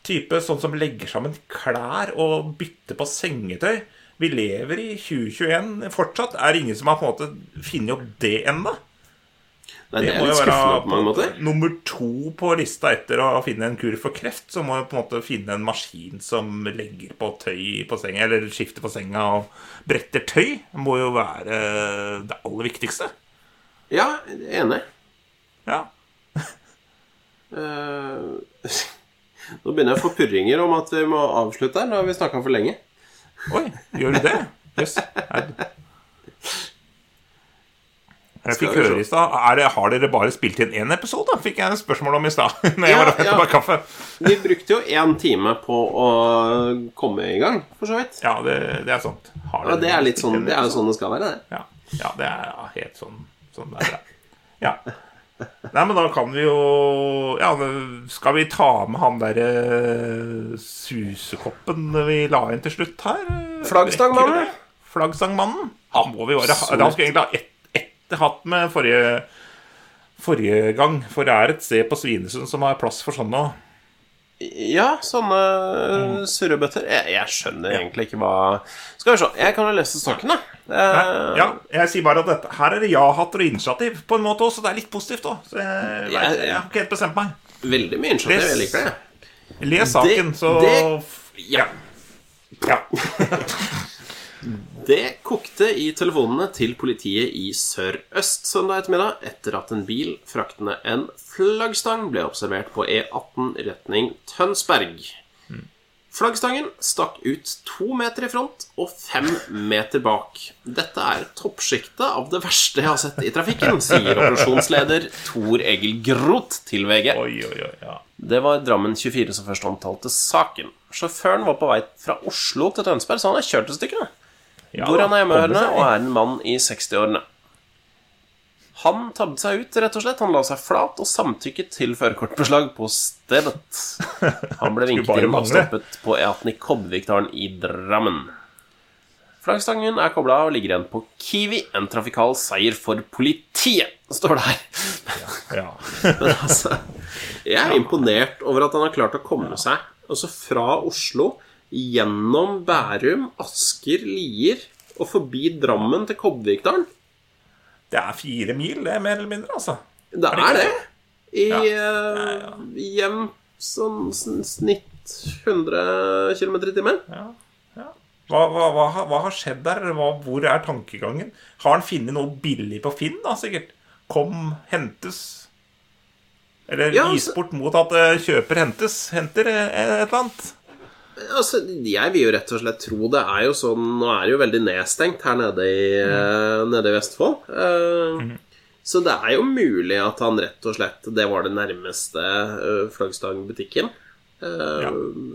Type sånn som legger sammen klær og bytter på sengetøy Vi lever i 2021 fortsatt. Er det ingen som har på en måte funnet opp det ennå? Det, Det må jo være på på- nummer to på lista etter å finne en kur for kreft. Så må vi på en måte finne en maskin som legger på tøy på senga, eller skifter på senga og bretter tøy. Det må jo være det aller viktigste. Ja, enig. Ja. Eh, (laughs) nå begynner jeg å få purringer om at vi må avslutte her. Nå har vi snakka for lenge. Oi, gjør du det? Jøss. Yes. Jeg fikk høre i stad Har dere bare spilt inn én episode? Fikk jeg spørsmål om i stad. (laughs) Når jeg Ja, var og hentet ja. kaffe. Vi brukte jo én time på å komme i gang, for så vidt. Ja, det, det er sant. Har Ja, det er litt sånn Det er jo sånn det skal være, det. Ja, ja det er helt sånn, sånn det er. Ja. Nei, men da kan vi jo Ja, skal vi ta med han derre susekoppen vi la inn til slutt her? Flaggstangmannen. Flaggstangmannen. Han må vi ha. Han skulle egentlig ha ett et hatt med forrige, forrige gang. For det er et sted på Svinesund som har plass for sånn nå. Ja, sånne Mm. surrebøtter. Jeg, jeg skjønner egentlig ikke hva Skal vi se. Jeg kan jo lese saken, da. Eh, Ja, jeg sier bare at dette, her er det ja-hatter og initiativ på en måte også. Det er litt positivt òg. Så jeg, Jeg- jeg har ikke helt bestemt meg. Veldig mye initiativ. Jeg liker det. Les saken, Det- så det- Ja. ja. (laughs) (laughs) Det kokte i telefonene til politiet i Sør-Øst søndag ettermiddag etter at en bil fraktende en flaggstang ble observert på E18 retning Tønsberg. Flaggstangen stakk ut to meter i front og fem meter bak. Dette er toppsjiktet av det verste jeg har sett i trafikken, sier operasjonsleder Tor Egil Groth til VG. Oi, oi, oi. Ja. Det var Drammen 24 som først omtalte saken. Sjåføren var på vei fra Oslo til Tønsberg, så han har kjørt et stykke. Ja, hvor han er hjemmehørende og er en mann i 60-årene. Han tabbet seg ut, rett og slett. Han la seg flat og samtykket til førerkortbeslag på stedet. Han ble (laughs) vinket inn og stoppet på E18 i Kobvikdalen i Drammen. Flaggstangen er kobla og ligger igjen på Kiwi. En trafikal seier for politiet, står det her. Ja. (laughs) Men altså, jeg er imponert over at han har klart å komme seg altså fra Oslo gjennom Bærum, Asker, Lier og forbi Drammen til Kobbervikdalen. Det er fire mil, det, mer eller mindre, altså. Det Er det er det. I Ja. eh, hjem sånn sn- snitt 100 km i timen. Ja. Ja. Hva, hva, hva, har- hva har skjedd der? Hvor er tankegangen? Har han funnet noe billig på Finn, da, sikkert? Kom, hentes. Eller Ja, gis bort mot at eh, kjøper hentes. Henter eh, et eller annet. Altså, jeg vil jo rett og slett tro det er jo sånn Nå er det jo veldig nedstengt her nede i, mm. nede i Vestfold. Eh, Så det er jo mulig at han rett og slett Det var det nærmeste uh, flaggstangbutikken uh, Ja.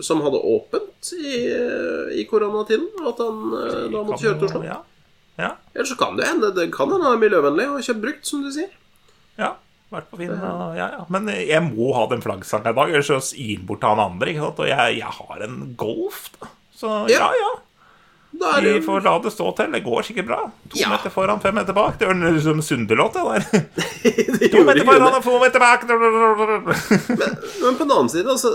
som hadde åpent i, eh, i koronatiden. Og at han eh, da måtte kjøre til Oslo. Ja. Ja. Eller så kan det hende det kan hende han er miljøvennlig og kjøpt brukt, som du sier. ja. Vært på Finn. og- Ja, ja. Men jeg må ha den flaggsangen i dag, ellers så gir den bort til han andre. Ikke sant? Og jeg, jeg har en Golf, da. Så ja, Ja. ja. Vi får la det stå til. Det går sikkert bra. To meter foran, fem meter bak. Det høres ut som Sunde-låt, det der. (laughs) det To meter foran og få meter bak. Men på den annen side, altså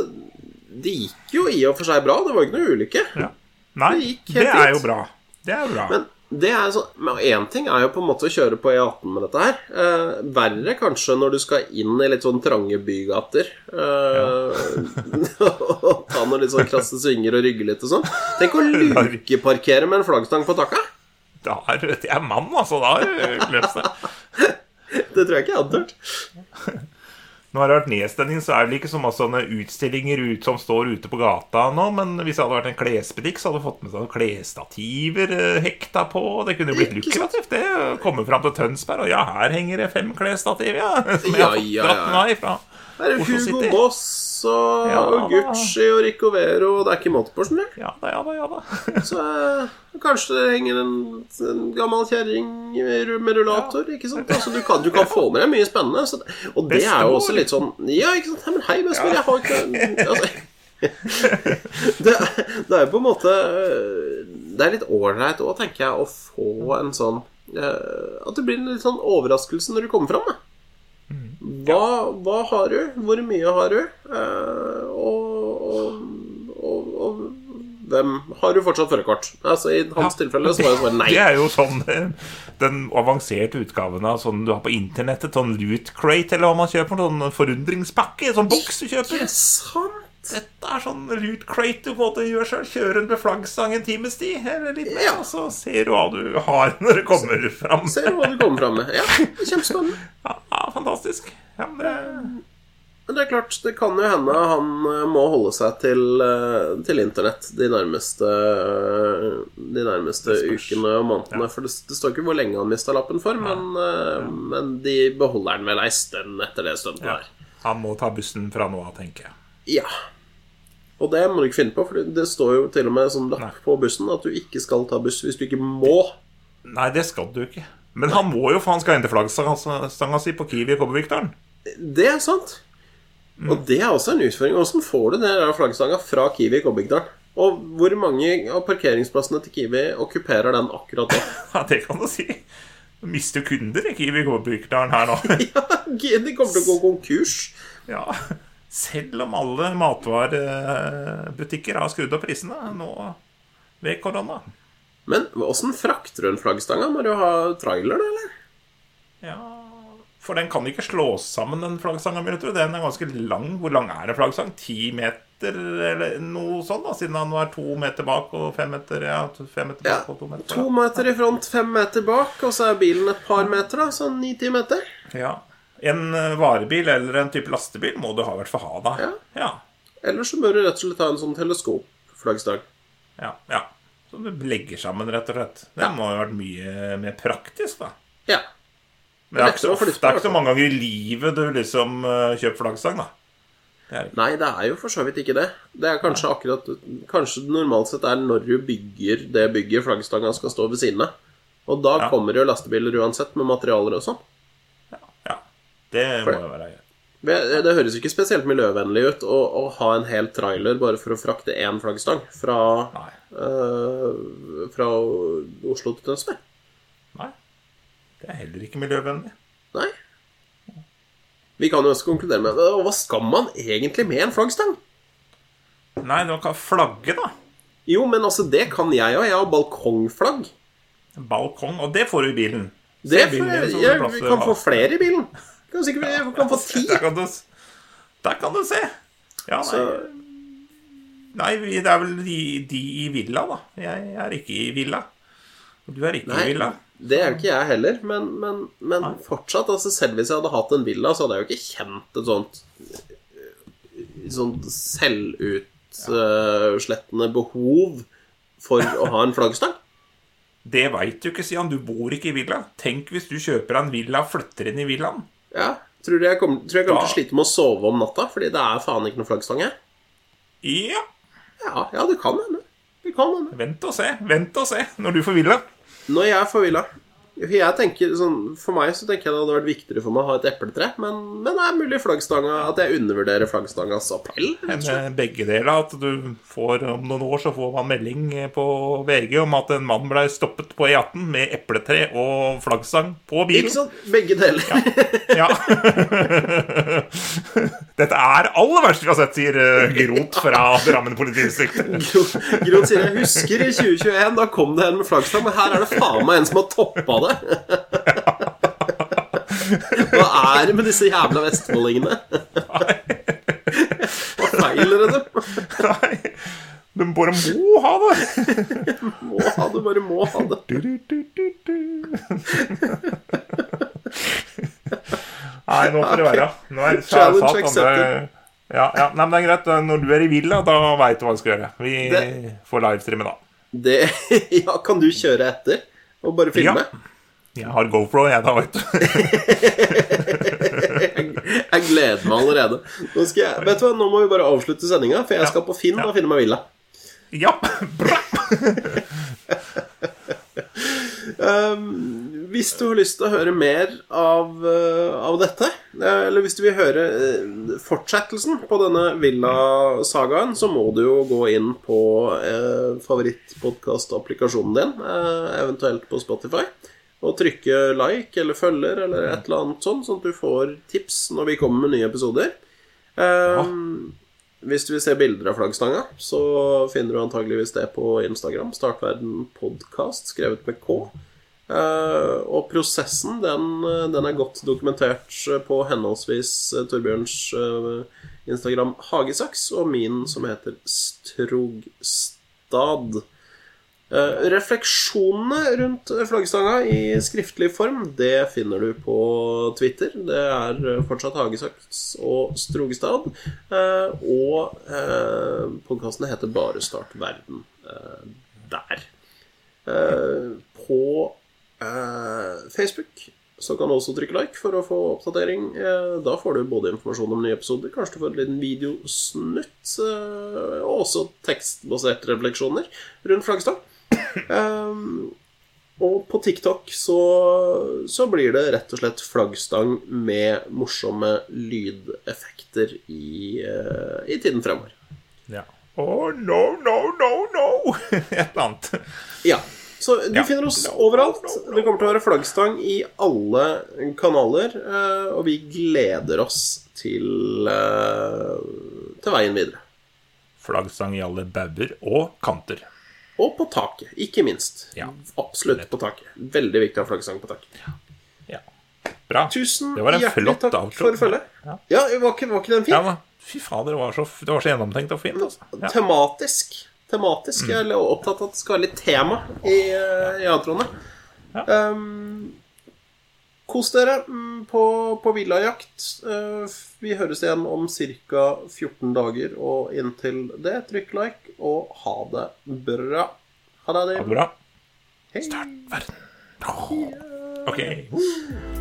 Det gikk jo i og for seg bra. Det var ikke noe ulykke. Ja. Nei, Det det er jo bra. Det er jo bra. Men det er så, men én ting er jo på en måte å kjøre på E18 med dette her. Eh, verre kanskje når du skal inn i litt sånn trange bygater. Eh, (laughs) og ta noen litt sånn krasse svinger og rygge litt og sånn. Tenk å lukeparkere med en flaggstang på taket! Da er det er mann, altså. Da har det løst (laughs) seg. Det tror jeg ikke jeg hadde turt. Nå har det vært nedstengning, så er det ikke så masse sånne utstillinger ut som står ute på gata nå. Men hvis det hadde vært en klesbutikk, så hadde du fått med seg noen klesstativer eh, hekta på. Det kunne blitt lukrativt, det. Komme fram til Tønsberg, og ja, her henger det fem klesstativ, (laughs) ja. Som jeg har fått dratt meg fra Det er Hugo Boss og Ja, og Gucci og Ricovero, og det er ikke måte på, skjønner du. Ja da, ja da, ja da. (laughs) Så eh, kanskje det henger en, en gammel kjerring med rullator, rullator. Ikke sant? Altså, du, kan, du kan få med deg mye spennende. Så, og det er jo også litt sånn Ja, ikke sant? Hei, men hei, bestemor, jeg har ikke altså, (laughs) det, det er jo på en måte Det er litt ålreit òg, tenker jeg, å få en sånn eh, At det blir en litt sånn overraskelse når du kommer fram. Da. Hva, hva har du? Hvor mye har du? Eh, og, og, og, og hvem Har du fortsatt førerkort? Altså, I hans tilfelle så var jo svaret nei. (laughs) Det er jo sånn eh, den avanserte utgaven av sånn du har på internettet. Sånn loot crate, eller hva man kjøper. Sånn forundringspakke. Sånn boks du kjøper. Ikke sant? Dette er sånn root crate du på en måte gjør sjøl. Kjører en beflaggstang en times tid, eller litt mer, Ja. og så ser du hva du har (laughs) når du kommer fram. Ser du hva du kommer fram med. Ja, Kjempespennende. (laughs) Ja, ja, fantastisk. Ja, det Men det er klart, det kan jo hende han eh, må holde seg til, eh, til internett de nærmeste, eh, de nærmeste ukene og månedene. For det, det står ikke hvor lenge han mista lappen for, men, men de beholder den vel ei stund etter det stuntet ja. der. Han må ta bussen fra nå av, tenker jeg. Ja. Og det må du ikke finne på, for det står jo til og med som lapp på bussen at du ikke skal ta buss hvis du ikke må. Nei, det skal du ikke. Men han må jo, for han skal hente flaggstanga si på Kiwi i Kobbervikdalen. Det er sant. Og det er også en utfordring. Hvordan får du den flaggstanga fra Kiwi i Kobbervikdalen? Og hvor mange av parkeringsplassene til Kiwi okkuperer den akkurat nå? (laughs) Ja, det kan du si. Du mister jo kunder i Kiwi i Kobbervikdalen her nå. (laughs) Ja, de kommer til å gå konkurs. Ja, selv om alle matvarebutikker har skrudd opp prisene nå ved korona. Men åssen frakter du en flaggstanga? Må du ha trailer, da, eller? Ja, for den kan ikke slås sammen, den flaggstanga mi. Den er ganske lang. Hvor lang er en flaggstang? Ti meter, eller noe sånt? da, Siden han var to meter bak og fem meter Ja, fem meter bak og to meter To meter i front, fem meter bak, og så er bilen et par meter, da. Sånn ni-ti meter. Ja. En eh, varebil eller en type lastebil må du ha, i hvert fall ha, da. Ja. Ja. Eller så bør du rett og slett ha en sånn teleskopflaggstang. Ja. ja. Så du legger sammen, rett og slett. Det Ja. må jo ha vært mye mer praktisk, da. Ja. Men det er ikke så, ofte, det er ikke så mange ganger i livet du liksom uh, kjøper flaggstang, da. Det det. Nei, det er jo for så vidt ikke det. Det er kanskje akkurat Kanskje det normalt sett er når du bygger det bygget flaggstanga skal stå ved siden av. Og da Ja. kommer jo lastebiler uansett, med materialer og sånn. Det må jo være greit. Det, det høres ikke spesielt miljøvennlig ut å, å ha en hel trailer bare for å frakte én flaggstang fra, eh, fra Oslo til Tønsberg. Nei. Det er heller ikke miljøvennlig. Nei. Vi kan jo også konkludere med «Hva- Hva skal man egentlig med en flaggstang? Nei, du kan flagge, da. Jo, men altså, det kan jeg òg. Jeg har balkongflagg. Balkong. Og det får du i bilen. Det bilen jeg, jeg, vi kan få flere i bilen. Kan sikkert, vi kan få (laughs) ti. Der kan du, der kan du se. Ja, nei, nei det er vel de, de i villa, da. Jeg er ikke i villa. Du er ikke i villa. det er jo ikke jeg heller. Men, men, men fortsatt, altså selv hvis jeg hadde hatt en villa, så hadde jeg jo ikke kjent et sånt Sånt selvutslettende behov for (laughs) å ha en flaggstang. Det veit du ikke, Sian. Du bor ikke i villa. Tenk hvis du kjøper en villa og flytter inn i villaen. Ja, Tror du jeg kommer, tror jeg kommer til å slite med å sove om natta fordi det er faen ikke noe flaggstang her? Ja. Ja, ja, det kan hende. Det kan hende. Vent og se. Vent og se når du får hvile. Når jeg får For jeg tenker sånn, For meg så tenker jeg det hadde vært viktigere for meg å ha et epletre. Men, men det er mulig flaggstanga at jeg undervurderer flaggstangas appell. eh, begge deler. At du får om noen år så får man melding eh, på VG om at en mann ble stoppet på E18 med epletre og flaggstang på bilen. Ikke sant? Begge deler. Ja. (laughs) Dette er aller verste vi har sett, sier eh, Grot fra Drammen politidistrikt. (laughs) Grot, Gron sier jeg husker i 2021, da kom det en med flaggstang, men her er det faen meg en som har toppa det. Hva er det med disse jævla vestfoldingene? Hva feiler det dem? Nei, de bare må ha det. Må ha det, bare må ha det. Du, du, du, du, du. Nei, nå får det være. Nå er det Challenge accepted. Ja, ja, nei, men det er greit. Når du er i villa, da veit du hva du skal gjøre. Vi Det- får livestreame da. det (laughs) Ja, kan du kjøre etter? Og bare filme? Ja. Jeg har GoPro, jeg, da, vet du. (laughs) Jeg gleder meg allerede. Nå, skal jeg, vet du hva, nå må vi bare avslutte sendinga, for jeg skal på Finn og finne meg villa. Ja, (laughs) bra! (laughs) Um, hvis du har lyst til å høre mer av, uh, av dette, eh, eller hvis du vil høre uh, fortsettelsen på denne Villa-sagaen, så må du jo gå inn på favorittpodkast-applikasjonen din, eventuelt på Spotify, og trykke like eller følger eller et eller annet sånn, sånn at du får tips når vi kommer med nye episoder. Um, hvis du vil se bilder av flaggstanga, så finner du antageligvis det på Instagram. Startverden podkast, skrevet med K. Uh, og prosessen, den, den er godt dokumentert på henholdsvis eh, Torbjørns uh, Instagram Hagesaks og min som heter Strogstad. Eh, refleksjonene rundt flaggstanga i skriftlig form, det finner du på Twitter. Det er fortsatt Hagesaks og Strogestad. Eh, og eh, podkastene heter bare Start verden eh, der. Eh, på eh, Facebook så kan du også trykke like for å få oppdatering. Eh, Da får du både informasjon om nye episoder, kanskje du får en liten videosnutt, eh, og også tekstbaserte refleksjoner rundt flaggstang. Um, og på TikTok så, så blir det rett og slett flaggstang med morsomme lydeffekter i, uh, i tiden fremover. Ja. Oh, no, no, no, no! (laughs) Et eller annet. Ja. Så du Ja. finner oss overalt. Det kommer til å være flaggstang i alle kanaler. Uh, Og vi gleder oss til, uh, til veien videre. Flaggstang i alle bauger og kanter. Og på taket, ikke minst. Ja. Absolutt på taket. Veldig viktig å ha flaggsang på taket. Ja. Bra. Tusen Det var en hjertelig takk outro. for følget. Ja. Ja, var ikke, var ikke den fin? Ja, men fy fader, det var så, det var så gjennomtenkt og fint, altså. Ja. Tematisk. Tematisk. Jeg er opptatt av at det skal være litt tema i, eh, i outroene. Ja. Um, kos dere mm, på, på villajakt. Uh, vi høres igjen om ca. 14 dager, og inntil det, trykk like, og ha det bra. Ha det. Ha det bra. Hei. Start verden. Oh. Ok.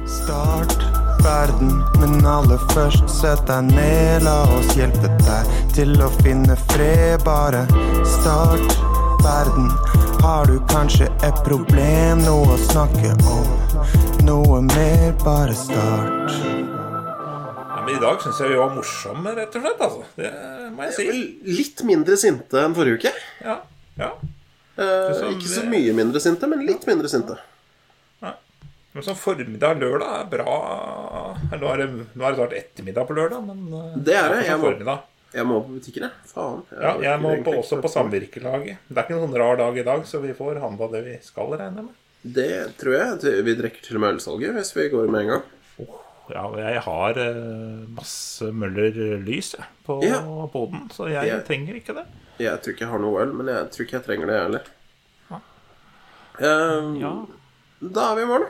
Start verden, men aller først sett deg ned. La oss hjelpe deg til å finne fred. Bare start verden. Har du kanskje et problem, noe å snakke om? Noe mer, bare start. Ja, men I dag syns jeg vi var morsomme, rett og slett. altså. Det må jeg si. Litt mindre sinte enn forrige uke. Ja. ja. Eh, ikke så mye mindre sinte, men litt mindre sinte. Men sånn formiddag lørdag er bra Nå er det, nå er det snart ettermiddag på lørdag, men eh, Det er det, jeg må- Jeg må på butikken, jeg. Faen. Ja, jeg må på, også på samvirkelaget. Det er ikke noen sånn rar dag i dag, så vi får handla det vi skal, regner jeg med. Det tror jeg. Vi drikker til og med ølsalget hvis vi går med en gang. Ja, og jeg har eh, masse Møller lys på Ja. boden, så jeg jeg trenger ikke det. Jeg tror ikke jeg har noe øl, men jeg tror ikke jeg trenger det, jeg heller. Eh, Ja. Da er vi i morgen.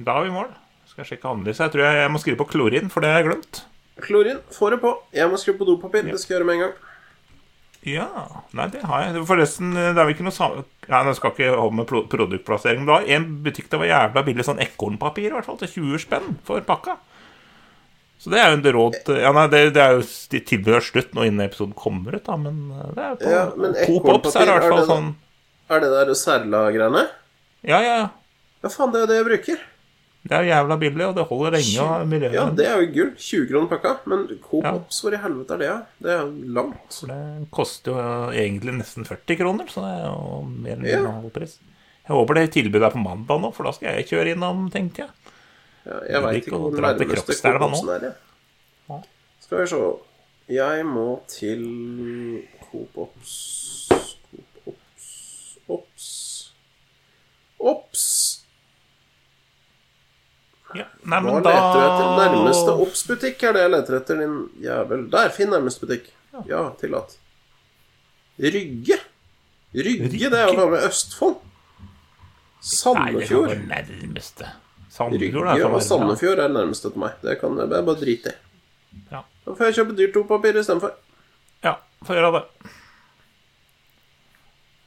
Da er vi i mål. Skal jeg sjekke handlelista. Jeg tror jeg, jeg må skrive på klorin, for det har jeg glemt. Klorin, får det på. Jeg må skrive på dopapir. Det skal jeg gjøre med en gang. Ja, nei, det har jeg. Forresten, det er vel ikke noe sam... Nei, Nå skal ikke holde med produktplassering, men det var en butikk det var jævla billig sånn ekornpapir, i hvert fall, til 20 spenn for pakka. Så det er jo en råd Ja, nei, det, det er jo de slutt nå innen episoden kommer ut, da, men eh, det er på Ja, men Coop Ops er i hvert fall sånn Er det der Serla-greiene? Ja, ja, ja. Ja, faen, det er jo det jeg bruker. Det er jævla billig, og det holder lenge. Og miljøet Ja, det er jo gull. 20 kroner pakka. Men Coop Ja. Ops, hvor i helvete er det? Det er jo langt. For det koster jo egentlig nesten 40 kroner, så det er jo mer enn Ja. halv pris. Jeg håper det tilbudet er på mandag nå, for da skal jeg kjøre innom, tenkte jeg. Ja, jeg veit ikke hvor nærmeste Coop. Opsen er. Ja. Skal vi se Jeg må til Coop Ops Coop Ops Ops Ops Ja. Nei, Hva da leter du etter? Nærmeste obs-butikk er det jeg leter etter, din jævel. Der, finn nærmeste butikk. Ja, tillatt. Rygge? Rygge, det er jo faen med Østfold. Nei, det Sandefjord. det nærmeste. Sandefjord Rygge er og. Sandefjord er nærmeste til meg. Det kan jeg bare drite i. Ja. Da får jeg kjøpe dyrt dopapir istedenfor. Ja, få gjøre det.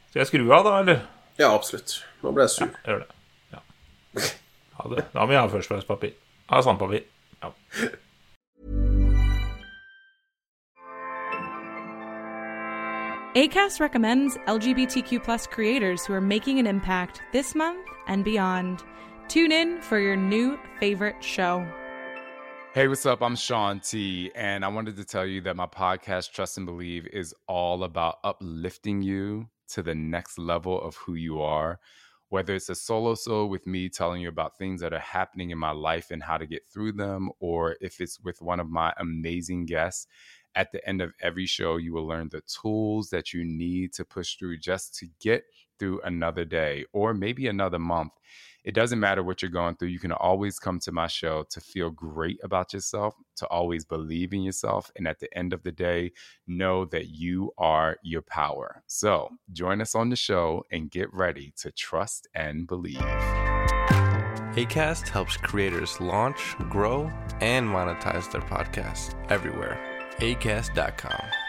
Skal jeg skru av, da, eller? Ja, absolutt. Nå ble jeg sur. Ja, Gjør det. Ja. (laughs) Ha det. Da må jeg ha førstepapir. Ha sandpapir. Ja. ACAST recommends LGBTQ plus creators who are making an impact this month and beyond. Tune in for your new favorite show. Hey, what's up? I'm Sean T, and I wanted to tell you that my podcast, Trust and Believe, is all about uplifting you to the next level of who you are. Whether it's a solo show with me telling you about things that are happening in my life and how to get through them, or if it's with one of my amazing guests At the end of every show, you will learn the tools that you need to push through just to get through another day or maybe another month. It doesn't matter what you're going through. You can always come to my show to feel great about yourself, to always believe in yourself. And at the end of the day, know that you are your power. So join us on the show and get ready to trust and believe. ACAST helps creators launch, grow, and monetize their podcasts everywhere. ACAST.com.